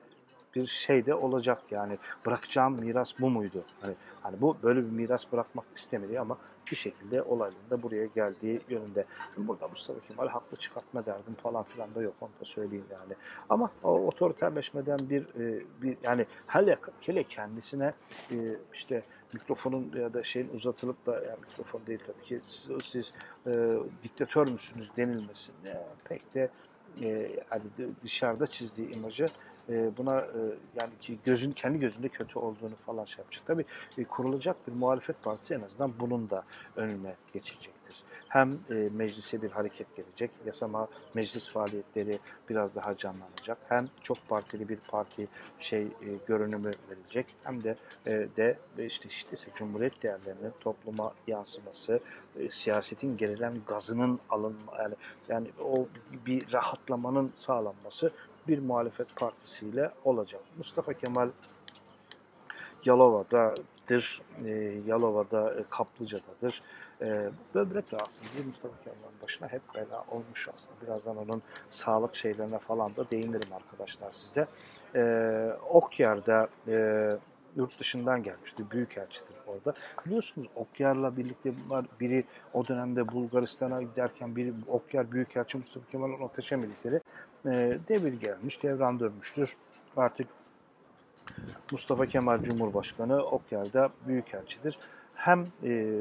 bir şey de olacak yani bırakacağım miras bu muydu? Hani, hani bu böyle bir miras bırakmak istemedi ama bir şekilde olayların da buraya geldiği yönünde. Burada Mustafa Kemal haklı çıkartma derdim falan filan da yok onu da söyleyeyim yani. Ama o otoriterleşmeden bir, e, bir yani hele, hele kendisine e, işte mikrofonun ya da şeyin uzatılıp da yani mikrofon değil tabii ki siz, siz e, diktatör müsünüz denilmesin. Yani pek de e, hani dışarıda çizdiği imajı e, buna e, yani ki gözün kendi gözünde kötü olduğunu falan şey yapacak. Tabii e, kurulacak bir muhalefet partisi en azından bunun da önüne geçecektir. Hem e, meclise bir hareket gelecek, yasama meclis faaliyetleri biraz daha canlanacak. Hem çok partili bir parti şey e, görünümü verilecek. Hem de e, de işte işte ise Cumhuriyet değerlerinin topluma yansıması, e, siyasetin gerilen gazının alınma yani yani o bir rahatlamanın sağlanması bir muhalefet partisiyle olacak. Mustafa Kemal Yalova'dadır, e, Yalova'da e, Kaplıca'dadır. E, böbrek rahatsızlığı Mustafa Kemal'in başına hep bela olmuş aslında. Birazdan onun sağlık şeylerine falan da değinirim arkadaşlar size. E, Okyar'da e, yurt dışından gelmişti. Büyükelçidir orada. Biliyorsunuz Okyar'la birlikte bunlar biri o dönemde Bulgaristan'a giderken biri Okyar Büyükelçi Mustafa Kemal'in ateşe birlikleri e, devir gelmiş, devran dönmüştür. Artık Mustafa Kemal Cumhurbaşkanı Okyar'da Büyükelçidir. Hem e,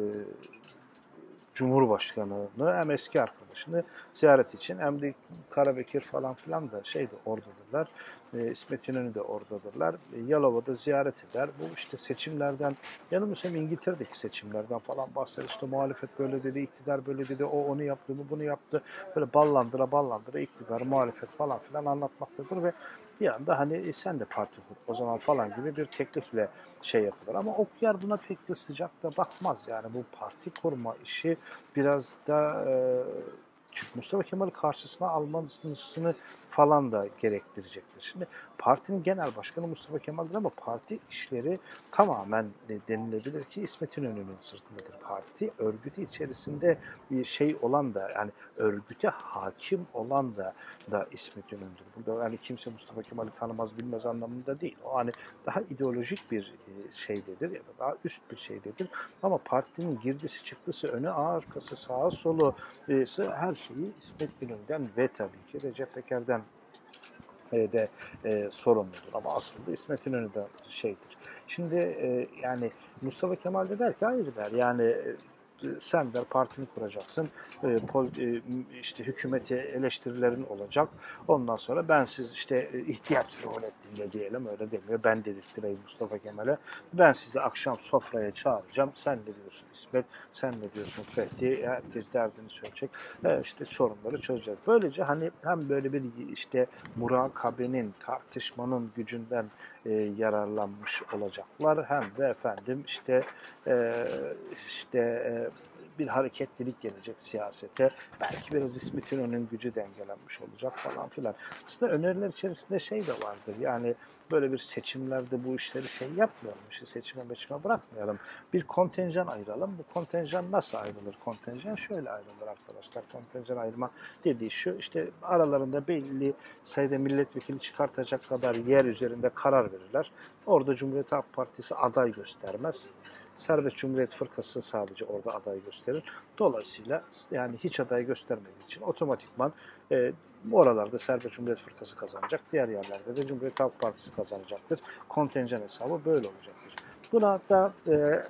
Cumhurbaşkanı'nı hem eski arkadaşı Yılbaşı'nı ziyaret için. Hem de Karabekir falan filan da şeyde oradadırlar. E, İsmet İnönü de oradadırlar. E, Yalova'da ziyaret eder. Bu işte seçimlerden, yanılmıyorsam İngiltere'deki seçimlerden falan bahseder. İşte muhalefet böyle dedi, iktidar böyle dedi, o onu yaptı, bu bunu yaptı. Böyle ballandıra ballandıra iktidar, muhalefet falan filan anlatmaktadır ve bir anda hani e, sen de parti kur o zaman falan gibi bir teklifle şey yapılır. Ama Okyar buna pek de sıcak da bakmaz. Yani bu parti kurma işi biraz da e, Mustafa Kemal'i karşısına almasını falan da gerektirecektir. Şimdi partinin genel başkanı Mustafa Kemal'dir ama parti işleri tamamen denilebilir ki İsmet İnönü'nün sırtındadır. Parti örgütü içerisinde bir şey olan da yani örgüte hakim olan da da İsmet İnönü'dür. Burada yani kimse Mustafa Kemal'i tanımaz bilmez anlamında değil. O hani daha ideolojik bir e, şeydedir ya da daha üst bir şeydedir. Ama partinin girdisi çıktısı önü arkası sağa solu e, her şeyi İsmet İnönü'den ve tabii ki Recep Peker'den de e, sorumludur. Ama aslında İsmet İnönü'den şeydir. Şimdi e, yani Mustafa Kemal de der ki hayır der. Yani e, sen der partini kuracaksın. E, pol, e, işte hükümeti eleştirilerin olacak. Ondan sonra ben siz işte e, ihtiyaç ruhlettiğinde diyelim öyle demiyor. Ben dedirttireyim Mustafa Kemal'e. Ben sizi akşam sofraya çağıracağım. Sen ne diyorsun İsmet? Sen ne diyorsun Fethi? Herkes derdini söyleyecek. E, işte sorunları çözeceğiz. Böylece hani hem böyle bir işte murakabenin, tartışmanın gücünden e, yararlanmış olacaklar. Hem de efendim işte e, işte e, bir hareketlilik gelecek siyasete. Belki biraz İsmet İnönü'nün gücü dengelenmiş olacak falan filan. Aslında öneriler içerisinde şey de vardır. Yani böyle bir seçimlerde bu işleri şey yapmayalım. İşte seçime meçime bırakmayalım. Bir kontenjan ayıralım. Bu kontenjan nasıl ayrılır? Kontenjan şöyle ayrılır arkadaşlar. Kontenjan ayırma dediği şu. işte aralarında belli sayıda milletvekili çıkartacak kadar yer üzerinde karar verirler. Orada Cumhuriyet Halk Partisi aday göstermez. Serbest Cumhuriyet Fırkası sadece orada aday gösterir. Dolayısıyla yani hiç aday göstermediği için otomatikman e, oralarda Serbest Cumhuriyet Fırkası kazanacak. Diğer yerlerde de Cumhuriyet Halk Partisi kazanacaktır. Kontenjan hesabı böyle olacaktır. Buna da e,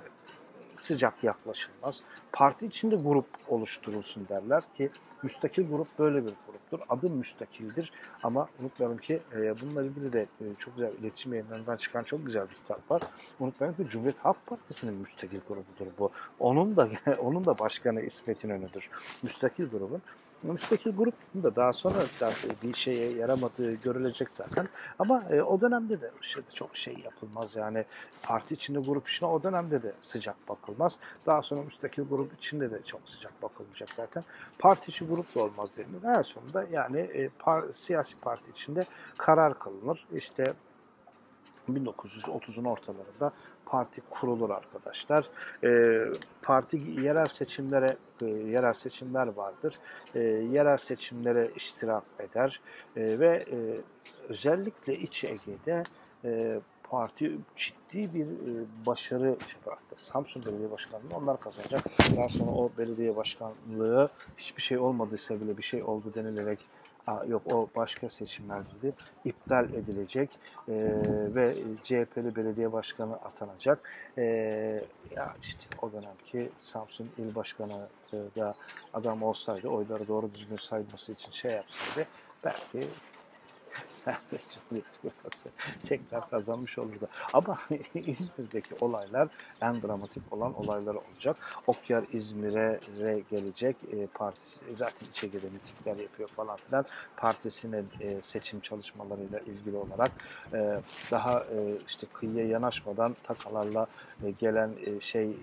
sıcak yaklaşılmaz. Parti içinde grup oluşturulsun derler ki müstakil grup böyle bir gruptur. Adı müstakildir ama unutmayalım ki e, bununla ilgili de e, çok güzel iletişim yayınlarından çıkan çok güzel bir kitap var. Unutmayalım ki Cumhuriyet Halk Partisi'nin müstakil grubudur bu. Onun da onun da başkanı İsmet İnönü'dür. Müstakil grubun müstakil grup da daha sonra da bir şeye yaramadığı görülecek zaten. Ama e, o dönemde de işte çok şey yapılmaz yani parti içinde grup işine o dönemde de sıcak bakılmaz. Daha sonra müstakil grup içinde de çok sıcak bakılmayacak zaten. Parti içi grup da olmaz denilir. En sonunda yani e, par, siyasi parti içinde karar kılınır. İşte 1930'un ortalarında parti kurulur arkadaşlar. E, parti yerel seçimlere e, yerel seçimler vardır. E, yerel seçimlere iştirak eder e, ve e, özellikle İç Ege'de e, parti ciddi bir e, başarı bıraktı. Samsun Belediye Başkanlığı onlar kazanacak. Daha sonra o belediye başkanlığı hiçbir şey olmadıysa bile bir şey oldu denilerek Yok o başka seçimlerde iptal edilecek e, ve CHP'li belediye başkanı atanacak. E, ya işte o dönemki Samsun il başkanı da adam olsaydı oyları doğru düzgün sayması için şey yapsaydı belki serbest Fırkası tekrar kazanmış olurdu. Ama İzmir'deki olaylar en dramatik olan olaylar olacak. Okyar İzmir'e gelecek. E, partisi zaten içeride mitingler yapıyor falan filan. Partisinin e, seçim çalışmalarıyla ilgili olarak e, daha e, işte kıyıya yanaşmadan takalarla e, gelen e, şeyi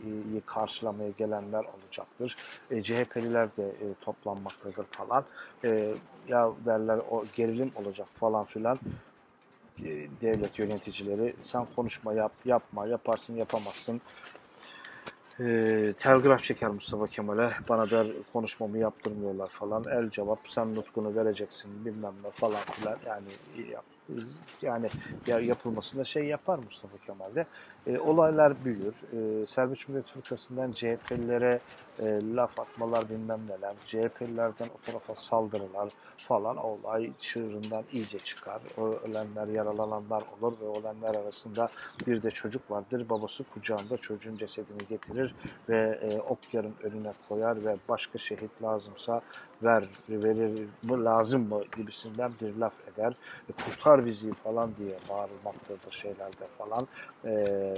karşılamaya gelenler olacaktır. E, CHP'liler de e, toplanmaktadır falan. E, ya derler o gerilim olacak falan filan e, devlet yöneticileri sen konuşma yap yapma yaparsın yapamazsın e, telgraf çeker Mustafa Kemal'e bana der konuşmamı yaptırmıyorlar falan el cevap sen nutkunu vereceksin bilmem ne falan filan yani yap, yani yapılmasında şey yapar Mustafa Kemal'de. E, olaylar büyür. E, Serbest Cumhuriyet Fırkası'ndan CHP'lilere e, laf atmalar bilmem neler, CHP'lilerden o tarafa saldırılar falan olay çığırından iyice çıkar. Ölenler, yaralananlar olur ve ölenler arasında bir de çocuk vardır. Babası kucağında çocuğun cesedini getirir ve e, ok yarın önüne koyar ve başka şehit lazımsa ver, verir mi lazım mı gibisinden bir laf eder. E, kurtar bizi falan diye bağırmaktadır şeylerde falan. E,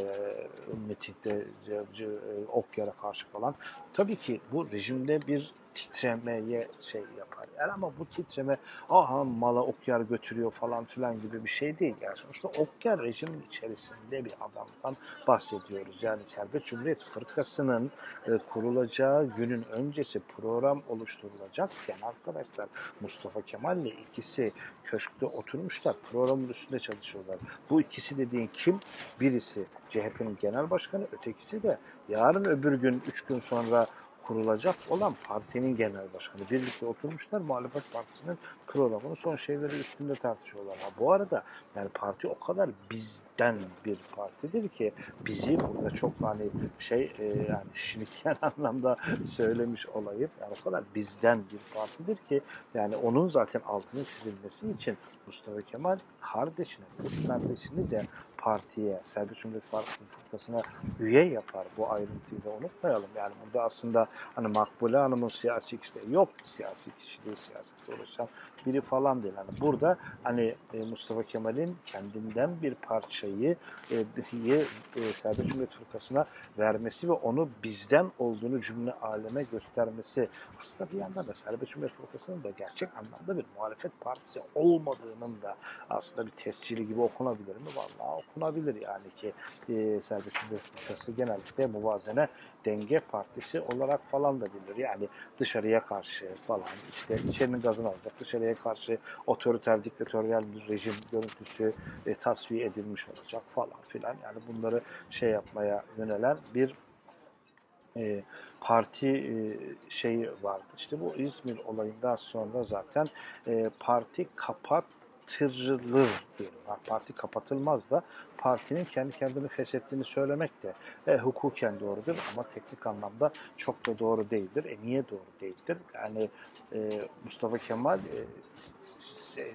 mitingde e, ok yara karşı falan. Tabii ki bu rejimde bir titremeye şey yapar. Yani ama bu titreme aha mala okyar götürüyor falan filan gibi bir şey değil. Yani sonuçta okyar rejimin içerisinde bir adamdan bahsediyoruz. Yani Serbest Cumhuriyet Fırkası'nın e, kurulacağı günün öncesi program oluşturulacakken arkadaşlar Mustafa Kemal ile ikisi köşkte oturmuşlar. Programın üstünde çalışıyorlar. Bu ikisi dediğin kim? Birisi CHP'nin genel başkanı, ötekisi de yarın öbür gün, üç gün sonra kurulacak olan partinin genel başkanı. Birlikte oturmuşlar muhalefet partisinin programını son şeyleri üstünde tartışıyorlar. Ha, bu arada yani parti o kadar bizden bir partidir ki bizi burada çok hani şey e, yani şirken anlamda söylemiş olayım. Yani o kadar bizden bir partidir ki yani onun zaten altının çizilmesi için Mustafa Kemal kardeşine, kız kardeşini de partiye, Serbest Cumhuriyet Fırkası'na üye yapar. Bu ayrıntıyı da unutmayalım. Yani burada aslında hani Makbule Hanım'ın siyasi kişiliği yok. Siyasi kişiliği, siyasetle uğraşan biri falan değil. Hani burada hani e, Mustafa Kemal'in kendinden bir parçayı e, e, Serbest Cumhuriyet Fırkası'na vermesi ve onu bizden olduğunu cümle aleme göstermesi aslında bir yandan da Serbest Cumhuriyet Fırkası'nın da gerçek anlamda bir muhalefet partisi olmadığının da aslında bir tescili gibi okunabilir mi? Vallahi okunabilir yani ki e, Serbest Cumhuriyet Fırkası genellikle muvazene denge partisi olarak falan da bilir. Yani dışarıya karşı falan işte içerinin gazını alacak dışarıya karşı otoriter diktatöryel bir rejim görüntüsü e, tasfiye edilmiş olacak falan filan. Yani bunları şey yapmaya yönelen bir e, parti e, şeyi vardı. İşte bu İzmir olayından sonra zaten e, parti kapatılır diyelim. Ha, Parti kapatılmaz da partinin kendi kendini feshettiğini söylemek de e, hukuken doğrudur ama teknik anlamda çok da doğru değildir. E niye doğru değildir? Yani e, Mustafa Kemal e,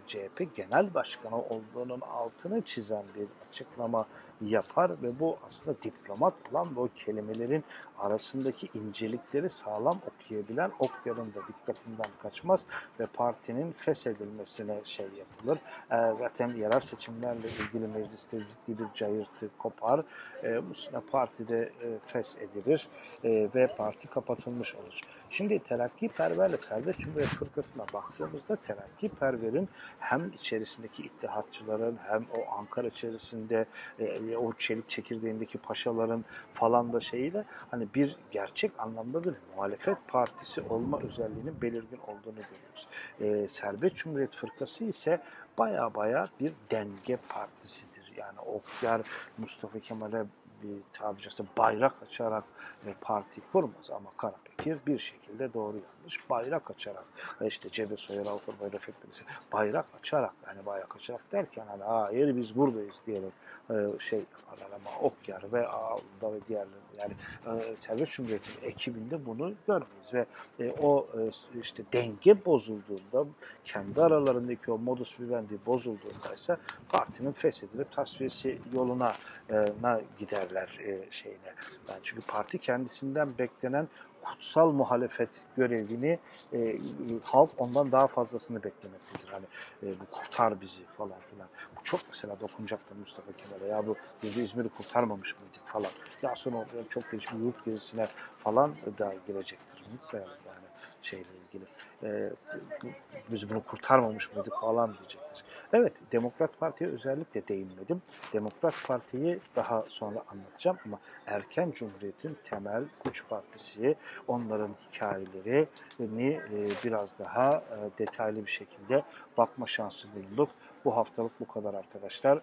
CHP Genel Başkanı olduğunun altını çizen bir açıklama yapar ve bu aslında diplomat olan bu kelimelerin arasındaki incelikleri sağlam okuyabilen Okyar'ın da dikkatinden kaçmaz ve partinin feshedilmesine şey yapılır. Ee, zaten yerel seçimlerle ilgili mecliste ciddi bir cayırtı kopar. Ee, bu partide e, feshedilir e, ve parti kapatılmış olur. Şimdi Terakkiperverle Serbest Cumhuriyet Fırkası'na baktığımızda Terakkiperver'in hem içerisindeki ittihatçıların hem o Ankara içerisinde e, o çelik çekirdeğindeki paşaların falan da şeyiyle hani bir gerçek anlamda bir muhalefet partisi olma özelliğinin belirgin olduğunu görüyoruz. E, Serbest Cumhuriyet Fırkası ise baya baya bir denge partisidir. Yani Okyar Mustafa Kemal'e bir tabiri caizse bayrak açarak e, parti kurmaz. Ama Karapekir bir şekilde doğru yanlış. Bayrak açarak işte Cebe Soyer Avrupa Bayrak Etmesi bayrak açarak yani bayrak açarak derken hani hayır biz buradayız diyerek e, şey yaparlar. Ama Okyar ve Ağlı'da ve diğerleri yani e, Serbest Cumhuriyeti'nin ekibinde bunu görmeyiz ve e, o e, işte denge bozulduğunda kendi aralarındaki o modus vivendi bozulduğunda ise partinin feshedilip tasfiyesi yoluna e, giderler e, şeyine. Yani çünkü parti kendisinden beklenen kutsal muhalefet görevini e, halk ondan daha fazlasını beklemektedir. Hani e, kurtar bizi falan filan. Çok mesela dokunacaktır Mustafa Kemal'e. Ya bu biz de İzmir'i kurtarmamış mıydık falan. Ya sonra çok geniş bir yurt gezisine falan da girecektir. Mutlaka yani şeyle ilgili. E, biz bunu kurtarmamış mıydık falan diyecektir. Evet, Demokrat Parti'ye özellikle değinmedim. Demokrat Parti'yi daha sonra anlatacağım ama erken Cumhuriyet'in temel güç partisi, onların hikayelerini e, biraz daha e, detaylı bir şekilde bakma şansı bulduk. Bu haftalık bu kadar arkadaşlar.